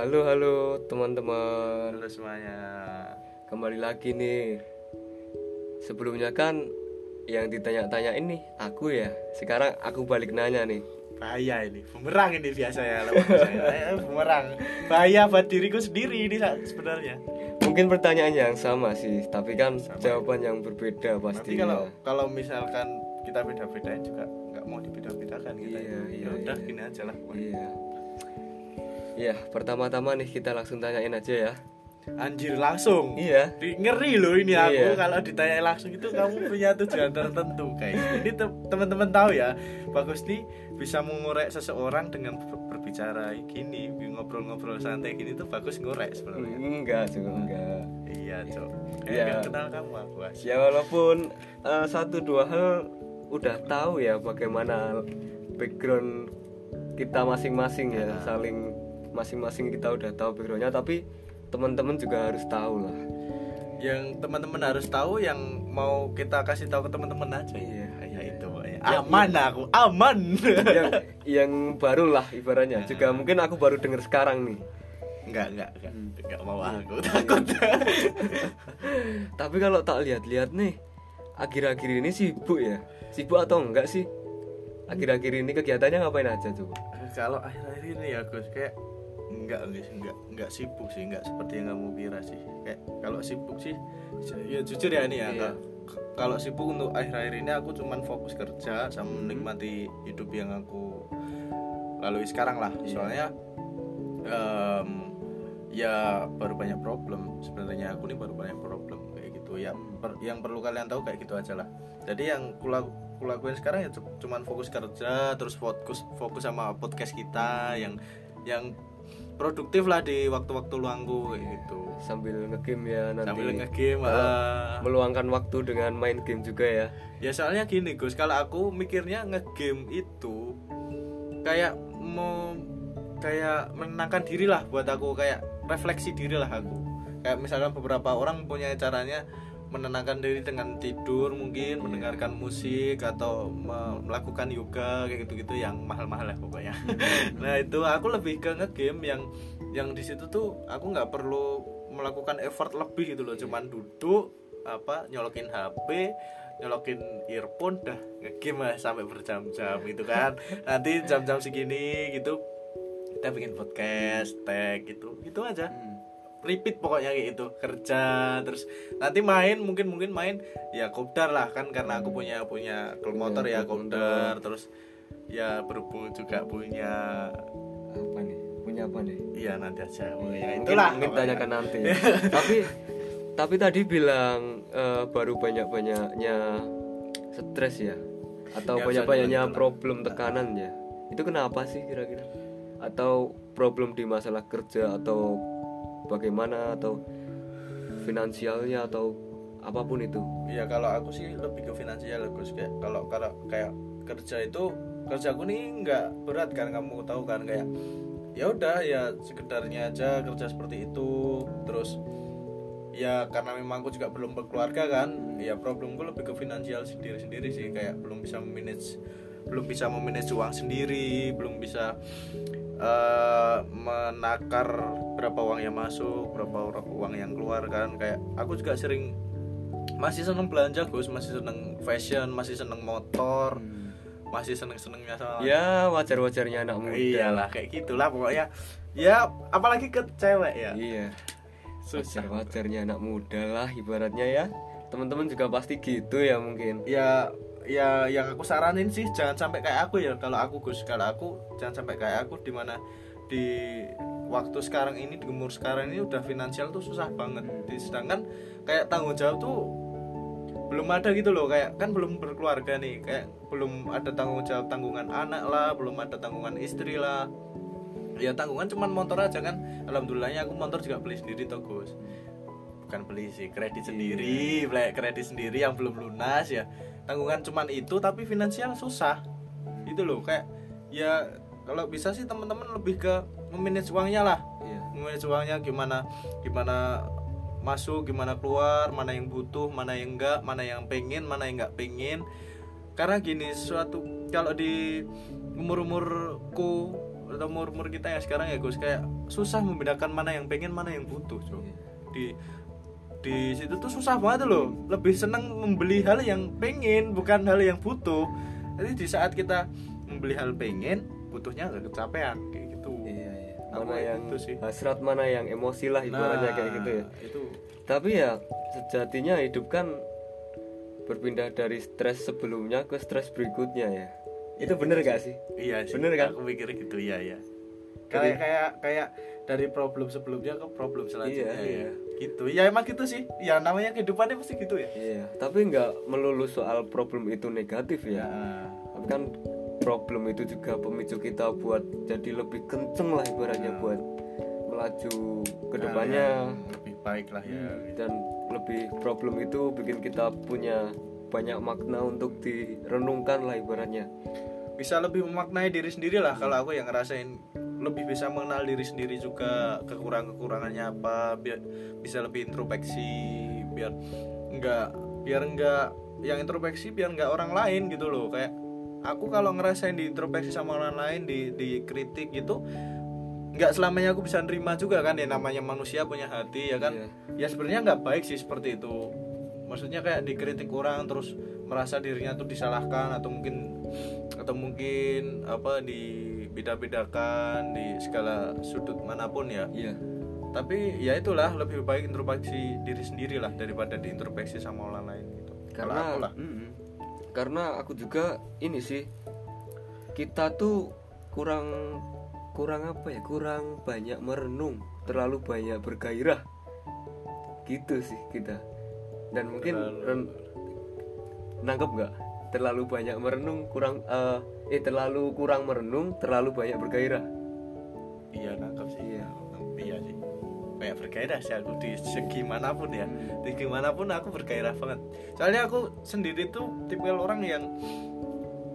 Halo halo teman-teman Halo semuanya. Kembali lagi nih Sebelumnya kan yang ditanya-tanya ini aku ya Sekarang aku balik nanya nih Bahaya ini, bumerang ini biasa ya lawan saya. Eh, bumerang. Bahaya buat diriku sendiri ini sebenarnya. Mungkin pertanyaan yang sama sih Tapi kan Sama. jawaban yang berbeda pasti kalau kalau misalkan kita beda-bedain juga nggak mau dibeda-bedakan kita. Iya, iya, ya udah iya. gini aja lah. Iya Iya pertama-tama nih kita langsung tanyain aja ya Anjir langsung. Iya ngeri loh ini aku Iya. kalau ditanya langsung itu kamu punya tujuan tertentu guys ini te- teman-teman tahu ya bagus nih bisa mengorek seseorang dengan ber- berbicara gini ngobrol-ngobrol santai gini tuh bagus ngorek sebenarnya Enggak juga enggak iya cok Iya. kayak nggak kenal kamu aku As. Ya walaupun eh, satu dua hal udah tahu ya bagaimana background kita masing-masing ya Nah. saling masing-masing kita udah tahu backgroundnya tapi teman-teman juga harus tahu lah. Yang teman-teman harus tahu yang mau kita kasih tahu ke teman-teman aja Iya. ya itu. Ya, aman aku aman. yang yang baru lah ibaratnya. Juga mungkin aku baru dengar sekarang nih. Enggak enggak enggak. Hmm. enggak mau Iya. aku takut. Tapi kalau tak lihat-lihat nih akhir-akhir ini sibuk ya? Sibuk atau enggak sih? Akhir-akhir ini kegiatannya ngapain aja coba kalau akhir-akhir ini ya Gus kayak enggak guys enggak enggak sibuk sih enggak seperti yang kamu kira sih. Kayak kalau sibuk sih ya jujur ya ini ya Iya. Kalau sibuk untuk akhir-akhir ini aku cuman fokus kerja sama menikmati hidup yang aku lalui sekarang lah. Iya. soalnya em, ya baru banyak problem. Sebenarnya aku nih baru banyak problem kayak gitu. Ya per- yang perlu kalian tahu kayak gitu aja lah. Jadi yang kula kulakuin sekarang ya cu- cuman fokus kerja terus fokus fokus sama podcast kita yang yang produktif lah di waktu-waktu luangku gitu. Sambil ngegame ya nanti. Sambil ngegame ah. meluangkan waktu dengan main game juga ya. Ya soalnya gini Gus. Kalau aku mikirnya ngegame itu kayak mau kayak menenangkan diri lah buat aku kayak refleksi diri lah aku. Kayak misalkan beberapa orang punya caranya menenangkan diri dengan tidur mungkin Iya. mendengarkan musik atau me- melakukan yoga kayak gitu-gitu yang mahal-mahal lah pokoknya. Nah itu aku lebih ke ngegame yang yang di situ tuh aku nggak perlu melakukan effort lebih gitu loh. Cuman duduk apa nyolokin HP nyolokin earphone dah ngegame lah sampai berjam-jam gitu kan. Nanti jam-jam segini gitu kita bikin podcast tag gitu. Gitu aja repeat pokoknya kayak gitu. Kerja terus nanti main mungkin mungkin main ya kopdar lah kan karena aku punya punya klub Punya motor ya klub kopdar terus ya berhubung juga punya apa nih? Punya apa nih? Iya nanti aja. Mungkin- itulah mungkin tanyakan nanti. Tapi tapi tadi bilang eh, baru banyak banyaknya stres ya? Atau Ya, banyak banyaknya problem tekanan ya? Itu kenapa sih kira-kira? Atau problem di masalah kerja atau bagaimana atau finansialnya atau apa pun itu. Iya kalau aku sih lebih ke finansial Gus. Kayak kalau kalau kayak kerja itu kerjaku nih nggak berat kan kamu tahu kan? Kayak ya udah ya sekedarnya aja kerja seperti itu. Terus ya karena memang aku juga belum berkeluarga kan ya problemku lebih ke finansial sendiri sendiri sih. Kayak belum bisa memanage belum bisa memanage uang sendiri belum bisa eh, menakar berapa uang yang masuk berapa uang yang keluar kan. Kayak aku juga sering masih seneng belanja Gus. Masih seneng fashion masih seneng motor masih seneng senengnya sama ya wajar-wajarnya anak muda. Iyalah kayak gitulah pokoknya. Ya apalagi ke cewek ya. Iya. Susah. Wajar-wajarnya anak muda lah ibaratnya ya. Teman-teman juga pasti gitu ya mungkin. Ya ya yang aku saranin sih jangan sampai kayak aku ya. Kalau aku Gus kalau aku jangan sampai kayak aku di mana di waktu sekarang ini di umur sekarang ini udah finansial tuh susah banget. Di- sedangkan kayak tanggung jawab tuh belum ada gitu loh. Kayak kan belum berkeluarga nih. Kayak belum ada tanggung jawab tanggungan anak lah belum ada tanggungan istri lah. Ya tanggungan cuman motor aja kan. Alhamdulillahnya aku motor juga beli sendiri toh Gus bukan beli sih kredit sendiri beli kredit sendiri yang belum lunas ya. Tanggungan cuman itu tapi finansial susah. Itu loh kayak ya kalau bisa sih teman-teman lebih ke memanage uangnya lah. Iya. Memanage uangnya gimana gimana masuk gimana keluar mana yang butuh mana yang enggak mana yang pengen mana yang enggak pengen. Karena gini suatu kalau di umur umurku atau umur umur kita yang sekarang ya Gus kayak susah membedakan mana yang pengen mana yang butuh Cok. Iya. di di situ tuh susah banget loh. Lebih seneng membeli hal yang pengen bukan hal yang butuh. Jadi di saat kita membeli hal pengen butuhnya nggak kecapean kayak gitu. Iya iya. Mana kayak yang gitu sih. hasrat mana yang emosi lah ibaratnya Nah, kayak gitu ya. itu. Tapi ya sejatinya hidup kan berpindah dari stres sebelumnya ke stres berikutnya ya. Itu bener gak sih. iya sih. Bener kan? aku mikir gitu iya iya. Jadi- kayak kayak kayak dari problem sebelumnya ke problem selanjutnya Iya, iya. ya. Gitu. Ya emang gitu sih. Ya namanya kehidupannya pasti gitu ya. Iya tapi nggak melulu soal problem itu negatif ya. Tapi kan problem itu juga pemicu kita buat jadi lebih kenceng lah ibaratnya Nah. buat melaju ke Nah, depannya. ya, lebih baik lah ya. Dan lebih problem itu bikin kita punya banyak makna untuk direnungkan lah ibaratnya. Bisa lebih memaknai diri sendiri lah kalau aku yang ngerasain lebih bisa mengenal diri sendiri juga kekurangan kekurangannya apa biar bisa lebih introspeksi biar enggak biar enggak yang introspeksi biar enggak orang lain gitu loh. Kayak aku kalau ngerasain diintrospeksi sama orang lain di dikritik gitu nggak selamanya aku bisa nerima juga kan ya namanya manusia punya hati ya kan? Iya. ya sebenarnya nggak baik sih seperti itu. Maksudnya kayak dikritik orang terus merasa dirinya tuh disalahkan atau mungkin atau mungkin apa dibeda-bedakan di segala sudut mana pun ya. Iya. Tapi ya itulah lebih baik introspeksi diri sendiri lah daripada diintrospeksi sama orang lain gitu. Kalau karena aku lah. Mm-mm. karena aku juga ini sih kita tuh kurang kurang apa ya kurang banyak merenung terlalu banyak bergairah. Gitu sih kita. Dan mungkin Terlalu- ren- nangkep nggak terlalu banyak merenung kurang eh, eh terlalu kurang merenung terlalu banyak bergairah iya nangkep sih Iya. iya sih banyak bergairah sih aku di segi mana pun ya Hmm. di gimana pun aku bergairah banget soalnya aku sendiri tuh tipe orang yang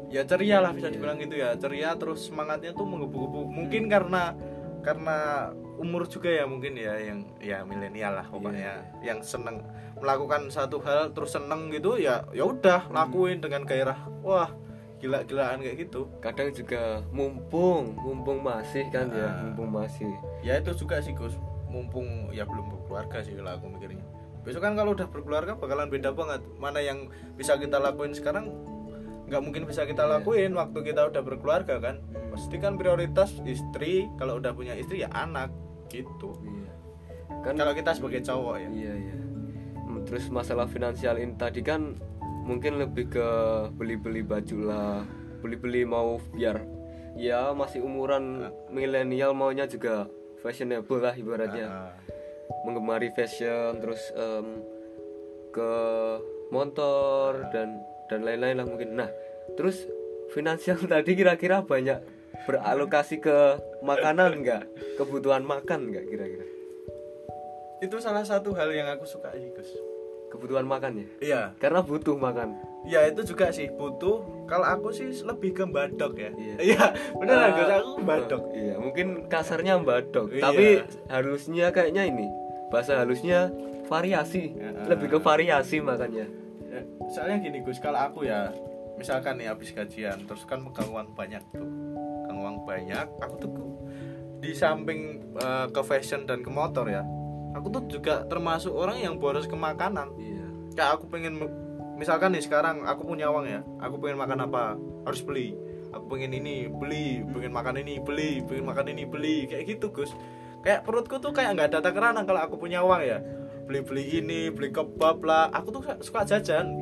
ya ceria lah bisa Iya. dibilang gitu ya ceria terus semangatnya tuh menggebu-gebu mungkin karena karena umur juga ya mungkin ya yang ya milenial lah pokoknya. Yang seneng melakukan satu hal terus seneng gitu ya ya udah lakuin dengan gairah wah gila-gilaan kayak gitu. Kadang juga mumpung mumpung masih kan ya Ah. mumpung masih. Ya itu juga sih Gus. Mumpung ya belum berkeluarga sih kalau aku mikirnya. Besok kan kalau udah berkeluarga bakalan beda banget. Mana yang bisa kita lakuin sekarang nggak mungkin bisa kita lakuin waktu kita udah berkeluarga kan. Pasti kan prioritas istri kalau udah punya istri ya anak gitu. Iya. Kan kalau kita sebagai cowok ya. Iya iya. Hmm, Terus masalah finansial ini tadi kan mungkin lebih ke beli-beli baju lah, beli-beli mau biar ya masih umuran milenial maunya juga fashionable lah ibaratnya, Ah, menggemari fashion terus em, ke motor dan dan lain-lain lah mungkin. Nah terus finansial tadi kira-kira banyak beralokasi ke makanan nggak, kebutuhan makan nggak kira-kira? itu salah satu hal yang aku suka sih Gus Kebutuhan makan ya? iya Karena butuh makan. ya itu juga sih butuh kalau aku sih lebih ke badok ya Iya. iya bener Eh, Gus aku badok Iya, mungkin kasarnya mbadok, Iya. tapi halusnya kayaknya ini. Bahasa halusnya variasi. Ya. Lebih ke variasi makanya. Ya, soalnya gini Gus kalau aku ya misalkan nih habis gajian terus kan megang uang banyak tuh uang banyak aku tuh di samping eh, ke fashion dan ke motor ya aku tuh juga termasuk orang yang boros ke makanan. Iya. kayak aku pengen misalkan nih sekarang aku punya uang ya aku pengen makan apa harus beli. Aku pengen ini beli pengen makan ini beli pengen makan ini beli kayak gitu Gus. Kayak perutku tuh kayak nggak ada takaran kalau aku punya uang ya. Beli beli ini beli kebab lah aku tuh suka jajan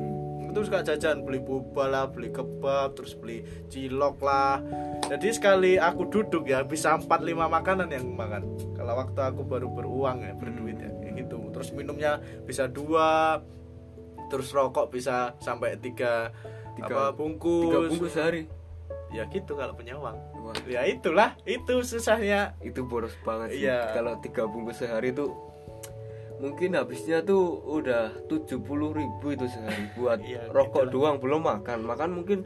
tuh suka jajan beli boba lah beli kebab terus beli cilok lah. Jadi sekali aku duduk ya bisa 4-5 makanan yang makan. Kalau waktu aku baru beruang ya berduit ya kayak gitu. Terus minumnya bisa dua terus rokok bisa sampai tiga, Tiga- apa bungkus. Tiga bungkus sehari. ya gitu kalau punya uang. Wah, ya itulah itu susahnya. Itu boros banget sih. Iya. Kalau tiga bungkus sehari itu mungkin habisnya tuh udah 70.000 ribu itu sehari buat Iya, rokok gitu doang belum makan makan mungkin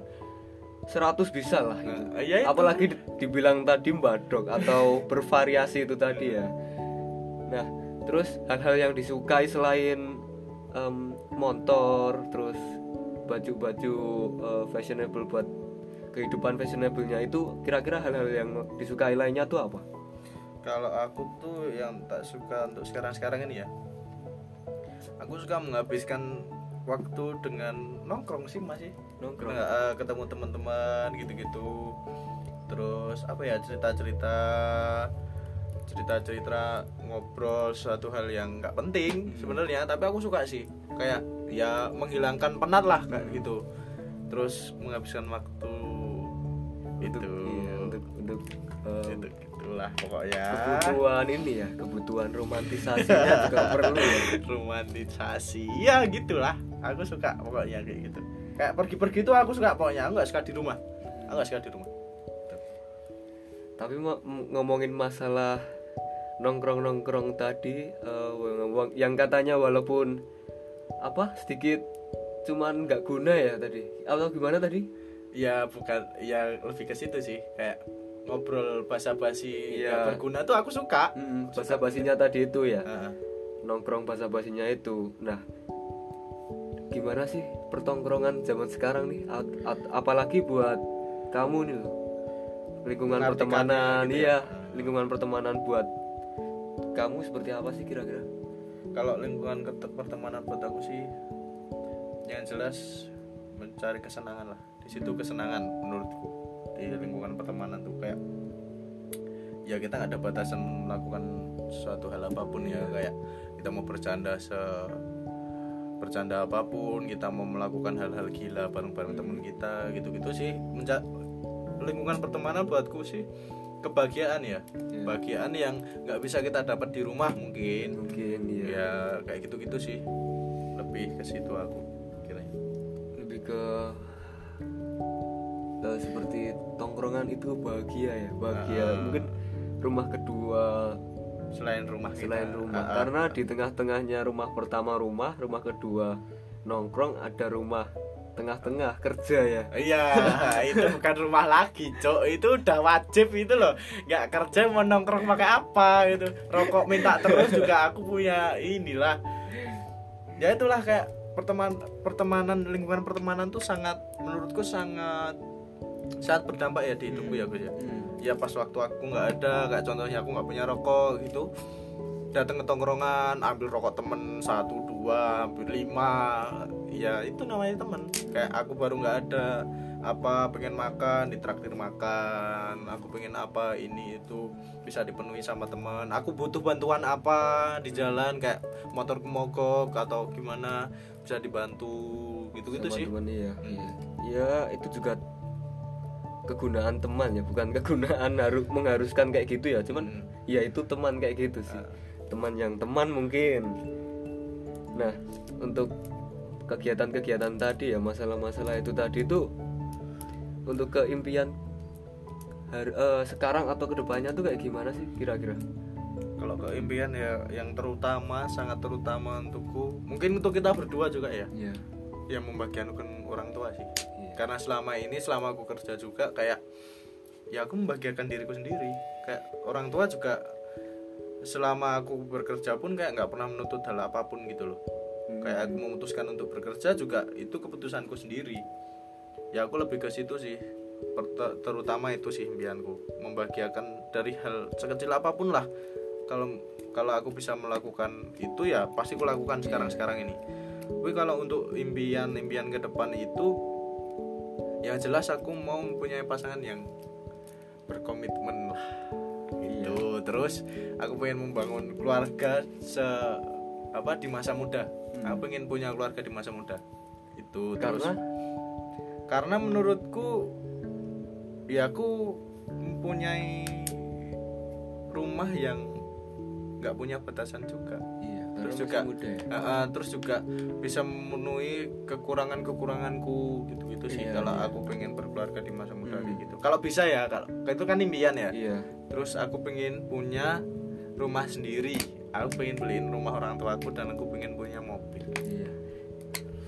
100 bisa lah. Nah, ya itu. apalagi di- dibilang tadi mbadok atau bervariasi itu tadi ya nah terus hal-hal yang disukai selain em, motor terus baju-baju eh, fashionable buat kehidupan fashionable-nya itu kira-kira hal-hal yang disukai lainnya tuh apa kalau aku tuh yang tak suka untuk sekarang-sekarang ini ya aku suka menghabiskan waktu dengan nongkrong sih masih nongkrong? Nggak, eh, ketemu teman-teman gitu-gitu. Terus apa ya cerita-cerita cerita-cerita ngobrol suatu hal yang nggak penting sebenarnya. Tapi aku suka sih. Kayak ya menghilangkan penat lah kayak gitu. Terus menghabiskan waktu itu. untuk iya, untuk untuk em, itu gitulah pokoknya. Kebutuhan ini ya kebutuhan romantisasinya juga perlu. Ya. romantisasi ya gitulah. Aku suka pokoknya kayak gitu. Kayak pergi-pergi tuh aku suka pokoknya. Aku nggak suka di rumah. Aku nggak suka di rumah. Tapi ngomongin masalah nongkrong nongkrong tadi wang- yang katanya walaupun apa sedikit cuman nggak guna ya tadi. Atau gimana tadi? Ya bukan ya lebih ke situ sih. Kayak ngobrol basa-basi Iya. nggak berguna tuh aku suka. Bahasa basinya tadi itu ya. Heeh. nongkrong bahasa basinya itu. Nah gimana sih pertongkrongan zaman sekarang nih? At- at- apalagi buat kamu nih loh. Lingkungan pertemanan gitu iya. Ya. lingkungan pertemanan buat kamu seperti apa sih kira-kira? Kalau lingkungan pertemanan buat aku sih yang jelas mencari kesenangan lah. Di situ kesenangan menurutku di lingkungan pertemanan tuh kayak ya kita nggak ada batasan melakukan suatu hal apa pun ya kayak kita mau bercanda se bercanda apa pun kita mau melakukan hal-hal gila bareng-bareng temen kita gitu-gitu sih. Menca- lingkungan pertemanan buatku sih kebahagiaan ya. Iya. kebahagiaan yang nggak bisa kita dapat di rumah mungkin. Mungkin ya ya kayak gitu-gitu sih. Lebih ke situ aku kira lebih ke eh, seperti tongkrongan itu bahagia ya bahagia Ah. mungkin rumah kedua selain rumah kita. selain rumah Ah, ah. karena di tengah-tengahnya rumah pertama rumah rumah kedua nongkrong ada rumah tengah-tengah kerja ya Iya, itu bukan rumah lagi, Cok. Itu udah wajib itu loh. Nggak kerja mau nongkrong pakai apa gitu. Rokok minta terus juga aku punya inilah. Ya itulah kayak pertemanan pertemanan lingkungan pertemanan tuh sangat menurutku sangat sangat berdampak ya di hidupku ya Gus ya. Ya pas waktu aku nggak ada, kayak contohnya aku nggak punya rokok gitu. Datang ke tongkrongan, ambil rokok temen satu dua, ambil lima, ya itu namanya temen. Kayak aku baru nggak ada apa pengen makan ditraktir makan aku pengen apa ini itu bisa dipenuhi sama teman aku butuh bantuan apa di jalan kayak motor mogok atau gimana bisa dibantu gitu gitu Sama sih iya Hmm. iya. ya itu juga kegunaan teman ya bukan kegunaan harus mengharuskan kayak gitu ya. Cuman Hmm. ya itu teman kayak gitu sih. Ah. teman yang teman mungkin. Nah untuk kegiatan-kegiatan tadi ya masalah-masalah itu tadi itu untuk keimpian hari, eh, sekarang atau ke depannya tuh kayak gimana sih kira-kira? Kalau keimpian ya yang terutama sangat terutama untukku. Mungkin untuk kita berdua juga ya. Iya. Yang membahagiakan orang tua sih. Karena selama ini selama aku kerja juga kayak ya aku membahagiakan diriku sendiri. Kayak orang tua juga selama aku bekerja pun kayak nggak pernah menuntut hal apa pun gitu loh. Kayak aku memutuskan untuk bekerja juga itu keputusanku sendiri. Ya aku lebih ke situ sih. Terutama itu sih impianku. Membahagiakan dari hal sekecil apa pun lah. Kalau kalau aku bisa melakukan itu ya pasti aku lakukan sekarang sekarang ini. Tapi kalau untuk impian impian ke depan itu yang jelas aku mau mempunyai pasangan yang berkomitmen lah. Gitu. Terus aku pengen membangun keluarga se apa di masa muda. Aku pengen punya keluarga di masa muda. Itu terus. Karena? Karena menurutku ya aku mempunyai rumah yang nggak punya batasan juga. iya terus karena juga muda ya. Ah, terus juga bisa memenuhi kekurangan kekuranganku gitu gitu sih Iya, kalau iya. aku pengen berkeluarga di masa muda Hmm. kayak gitu kalau bisa ya kalau itu kan impian ya iya terus aku pengen punya rumah sendiri aku pengen beliin rumah orang tuaku dan aku pengen punya mobil Iya.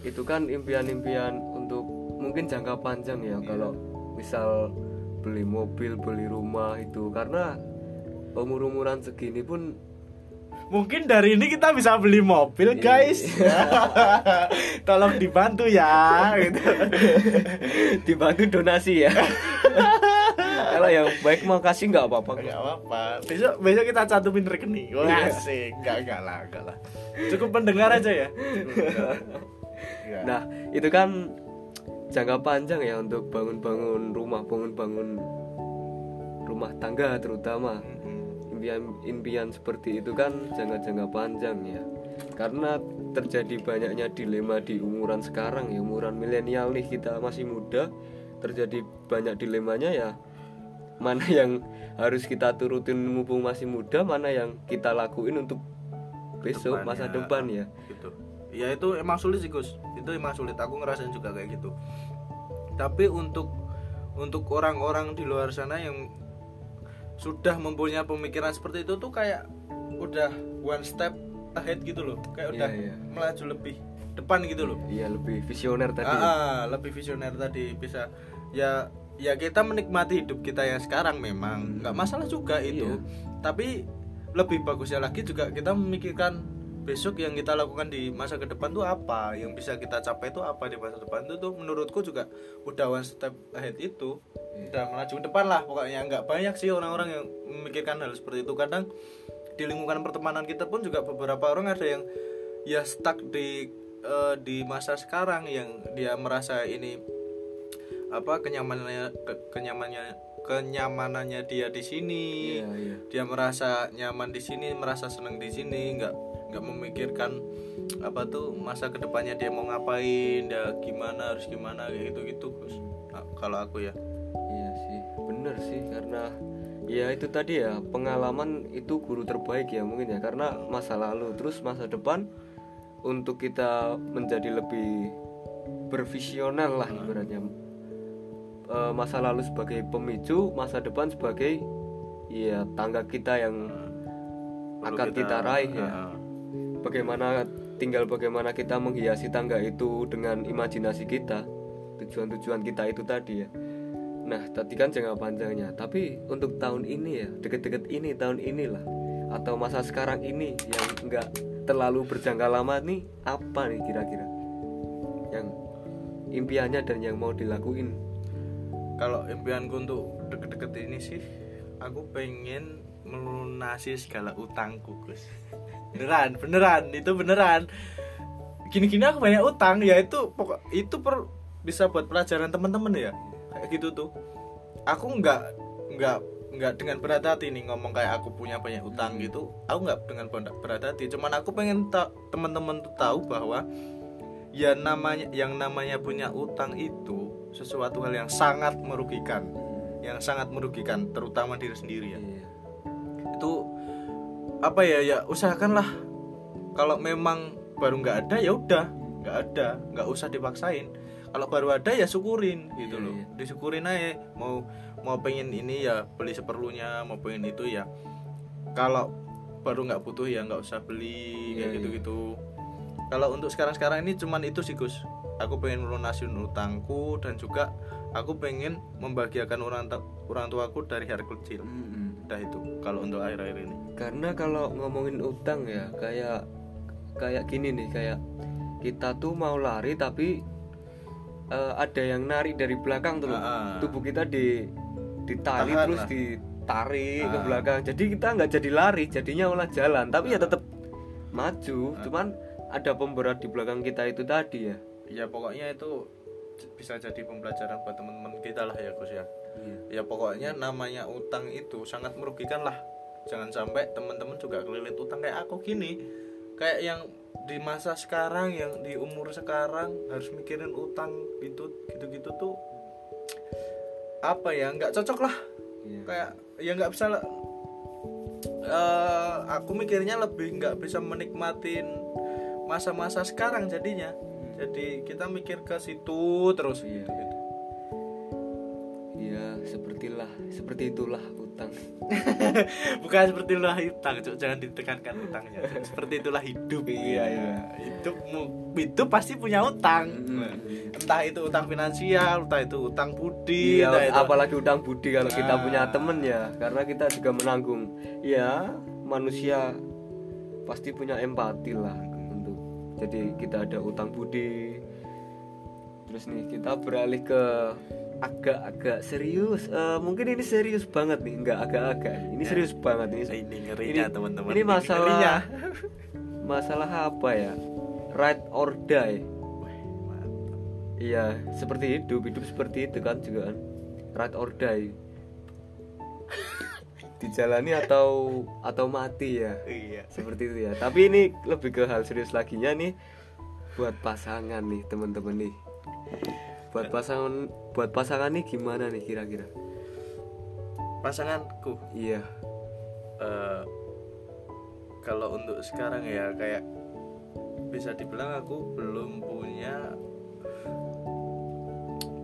Itu kan impian-impian untuk mungkin jangka panjang ya Iya. kalau misal beli mobil, beli rumah itu karena umur-umuran segini pun mungkin dari ini kita bisa beli mobil guys. Tolong dibantu ya gitu. Dibantu donasi ya. Kalau yang baik mau kasih nggak apa-apa nggak apa-apa. Besok besok kita cantumin rekening. Wah asik. Nggak nggak lah nggak lah. Cukup pendengar aja ya. Iya. nah itu kan jangka panjang ya untuk bangun-bangun rumah bangun-bangun rumah tangga terutama. Mm-mm. Impian-impian seperti itu kan jangka-jangka panjang ya. Karena terjadi banyaknya dilema di umuran sekarang ya umuran milenial nih kita masih muda terjadi banyak dilemanya ya. Mana yang harus kita turutin mumpung masih muda mana yang kita lakuin untuk besok masa Depannya. depan ya. Gitu. Ya itu emang sulit sih Gus. Itu emang sulit. Aku ngerasain juga kayak gitu. Tapi untuk untuk orang-orang di luar sana yang sudah mempunyai pemikiran seperti itu tuh kayak udah one step ahead gitu loh. Kayak Iya, udah iya. melaju lebih depan gitu loh. Iya lebih visioner tadi. Ah, ah, lebih visioner tadi. Bisa ya ya kita menikmati hidup kita yang sekarang memang. Nggak masalah juga itu. Tapi lebih bagusnya lagi juga kita memikirkan besok yang kita lakukan di masa ke depan tuh apa? Yang bisa kita capai itu apa di masa depan itu tuh menurutku juga udah one step ahead itu. Udah melaju ke depan lah pokoknya. Nggak banyak sih orang-orang yang memikirkan hal seperti itu. Kadang di lingkungan pertemanan kita pun juga beberapa orang ada yang ya stuck di eh, di masa sekarang yang dia merasa ini apa kenyamanannya ke- kenyamanannya kenyamanannya dia di sini. Iya iya. Dia merasa nyaman di sini merasa senang di sini nggak nggak memikirkan apa tuh masa ke depannya dia mau ngapain dia gimana harus gimana kayak gitu gitu kalau aku ya. Iya sih, bener sih karena ya itu tadi ya pengalaman itu guru terbaik ya mungkin ya karena masa lalu. Terus masa depan untuk kita menjadi lebih bervisioner lah ibaratnya. Eh, masa lalu sebagai pemicu masa depan sebagai ya tangga kita yang Perlu akan kita, raih ya. Ah, bagaimana tinggal bagaimana kita menghiasi tangga itu dengan imajinasi kita tujuan-tujuan kita itu tadi ya. Nah tadi kan jangka panjangnya. Tapi untuk tahun ini ya deket-deket ini tahun inilah. Atau masa sekarang ini yang enggak terlalu berjangka lama nih apa nih kira-kira? Yang impiannya dan yang mau dilakuin? Kalau impianku untuk deket-deket ini sih aku pengen melunasi segala utangku Gus. Beneran beneran itu beneran. Gini-gini aku banyak utang ya itu pokok itu per, bisa buat pelajaran teman-teman ya. Kayak gitu tuh. Aku nggak nggak nggak dengan berat hati nih ngomong kayak aku punya banyak utang gitu. Aku nggak dengan berat berat hati. Cuman aku pengen ta- teman-teman tuh tahu bahwa ya namanya yang namanya punya utang itu sesuatu hal yang sangat merugikan. Yang sangat merugikan terutama diri sendiri ya. Iya. Itu apa ya ya usahakanlah kalau memang baru nggak ada ya udah nggak ada nggak usah dipaksain. Kalau baru ada ya syukurin gitu Iya, loh. iya. disyukurin aja mau mau pengen ini ya beli seperlunya mau pengen itu ya. Kalau baru nggak butuh ya nggak usah beli Iya, kayak gitu gitu kalau untuk sekarang sekarang ini cuman itu sih Gus. Aku pengen melunasin utangku dan juga aku pengen membahagiakan orang tua orang tuaku dari hari kecil. Mm-mm. Itu kalau untuk akhir-akhir ini karena kalau ngomongin utang ya kayak kayak gini nih kayak kita tuh mau lari tapi eh, ada yang narik dari belakang tuh loh. Ah. tubuh kita di Tahan terus lah. ditarik ke Ah. belakang jadi kita nggak jadi lari jadinya malah jalan tapi ya tetap maju Ah. cuman ada pemberat di belakang kita itu tadi ya ya pokoknya itu bisa jadi pembelajaran buat teman-teman kita lah ya Gus ya Iya. ya pokoknya namanya utang itu sangat merugikan lah jangan sampai teman-teman juga kelilit utang kayak aku gini kayak yang di masa sekarang yang di umur sekarang harus mikirin utang gitu gitu-gitu tuh apa ya nggak cocok lah Iya. kayak ya nggak bisa lah. Eh, aku mikirnya lebih nggak bisa menikmatin masa-masa sekarang jadinya jadi kita mikir ke situ terus Iya. gitu, gitu. Sepertilah seperti itulah utang bukan seperti itulah utang Cuk. jangan ditekankan utangnya seperti itulah hidup Iya, iya. hidup hidup pasti punya utang entah itu utang finansial entah itu utang budi Iya, entah itu apalagi utang budi kalau kita Nah. punya temen ya, karena kita juga menanggung. Ya, manusia pasti punya empati lah untuk jadi kita ada utang budi terus nih kita beralih ke agak-agak serius. Eh, mungkin ini serius banget nih nggak agak-agak. Ini Ya. serius banget ini. Ini ngerinya, teman-teman. ini Ini masalah ngerinya. masalah apa ya? Right or die. Iya seperti hidup hidup seperti itu kan juga kan. Right or die. Dijalani atau atau mati ya? Iya. seperti itu ya. Tapi ini lebih ke hal serius lagi nya nih buat pasangan nih teman-teman nih buat pasangan buat pasangan nih gimana nih kira-kira? Pasanganku? Iya. Eh, kalau untuk sekarang ya kayak bisa dibilang aku belum punya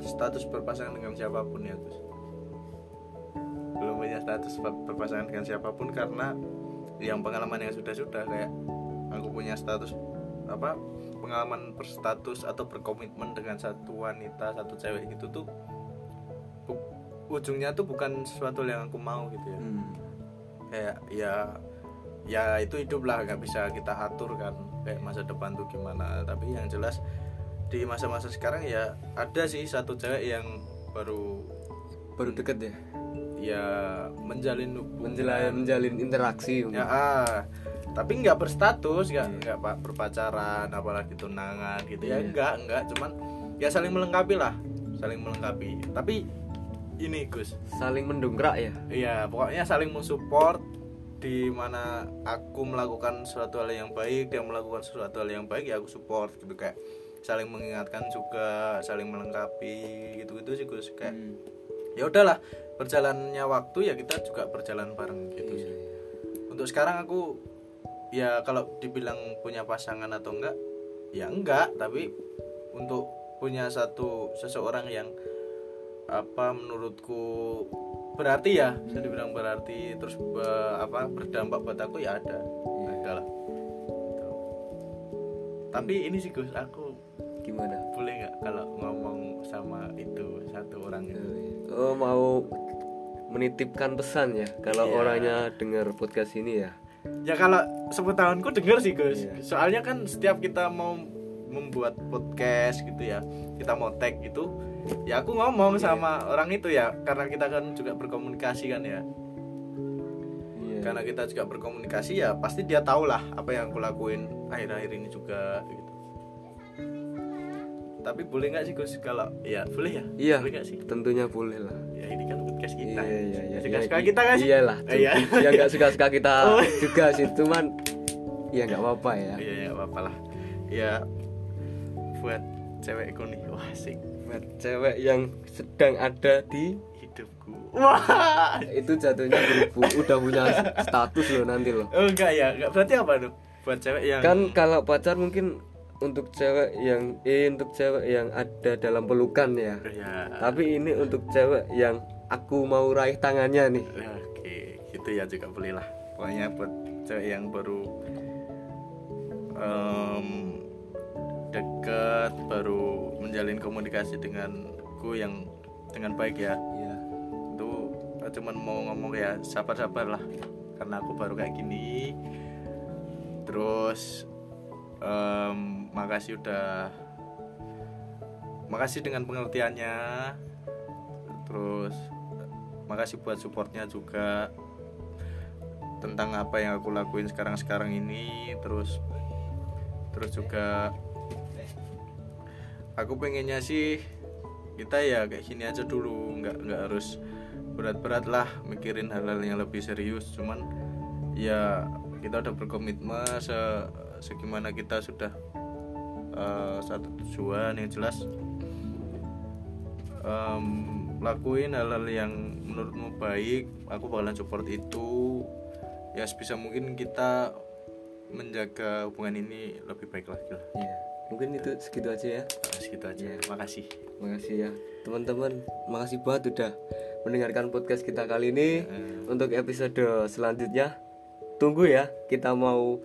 status berpasangan dengan siapa pun ya Gus. Belum punya status ber- berpasangan dengan siapa pun karena yang pengalaman yang sudah-sudah kayak aku punya status apa pengalaman berstatus atau berkomitmen dengan satu wanita satu cewek gitu tuh bu- ujungnya tuh bukan sesuatu yang aku mau gitu ya. Hmm. kayak ya ya itu hidup lah nggak bisa kita atur kan kayak masa depan tuh gimana. Tapi yang jelas di masa-masa sekarang ya ada sih satu cewek yang baru baru deket ya? Ya menjalin hubungan. Menjalin menjalin interaksi. Ya ah tapi nggak berstatus nggak nggak pak berpacaran apalagi tunangan gitu ya Iya. nggak nggak cuman ya saling melengkapi lah saling melengkapi tapi ini Gus saling mendongkrak ya Iya, pokoknya saling mensupport di mana aku melakukan sesuatu hal yang baik, dia melakukan sesuatu hal yang baik ya aku support gitu kayak saling mengingatkan juga, saling melengkapi gitu-gitu sih Gus kayak Hmm. ya udahlah berjalannya waktu ya kita juga berjalan bareng gitu Iya, sih. iya. Untuk sekarang aku ya kalau dibilang punya pasangan atau enggak ya enggak, tapi untuk punya satu seseorang yang apa menurutku berarti ya bisa dibilang berarti terus be- apa berdampak buat aku ya ada Iya. ada lah Gitu. tapi ini sih Gus aku gimana boleh nggak kalau ngomong sama itu satu orang itu oh mau menitipkan pesan ya kalau Iya. orangnya dengar podcast ini ya ya kalau sepengetahuanku denger sih Gus. Iya. soalnya kan setiap kita mau membuat podcast gitu ya kita mau tag gitu ya aku ngomong Iya. sama orang itu ya karena kita kan juga berkomunikasi kan ya. Iya. karena kita juga berkomunikasi ya pasti dia tahu lah apa yang aku lakuin akhir-akhir ini juga gitu. Tapi boleh nggak sih Gus? Kalau ya boleh ya? Iya boleh nggak sih? tentunya boleh lah. Ya ini kan podcast kita. Iya iya iya. Suka suka iya, kita kan? iyalah iya. ya nggak suka suka kita Oh. juga sih cuman ya nggak apa-apa ya. Iya ya apa lah. Ya buat cewekku nih. Wah sih buat cewek yang sedang ada di hidupku. Wah. Itu jatuhnya berhubung udah punya status loh nanti loh. Oh enggak ya. Enggak berarti apa tuh? Buat cewek yang kan kalau pacar mungkin untuk cewek yang eh untuk cewek yang ada dalam pelukan ya. Ya tapi ini untuk cewek yang aku mau raih tangannya nih. Oke gitu ya juga boleh lah pokoknya buat cewek yang baru em, deket baru menjalin komunikasi denganku yang dengan baik ya. Iya. Itu cuman mau ngomong ya sabar-sabar lah karena aku baru kayak gini. Terus em, makasih udah makasih dengan pengertiannya. Terus makasih buat supportnya juga tentang apa yang aku lakuin sekarang-sekarang ini. Terus terus juga aku pengennya sih kita ya kayak gini aja dulu. Nggak nggak harus berat-berat lah mikirin hal-hal yang lebih serius. Cuman ya kita udah berkomitmen se segimana kita sudah eh, satu tujuan yang jelas em, lakuin hal-hal yang menurutmu baik aku bakalan support itu. Ya sebisa mungkin kita menjaga hubungan ini lebih baik lagi lah. Iya mungkin itu segitu aja ya. Nah, segitu aja. Makasih. Makasih ya. Teman-teman makasih banget udah mendengarkan podcast kita kali ini. Eh, untuk episode selanjutnya tunggu ya kita mau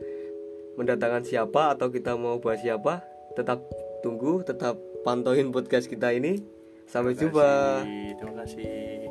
mendatangkan siapa atau kita mau bahas siapa. Tetap tunggu tetap pantauin podcast kita ini. Sampai terima jumpa. kasih, terima kasih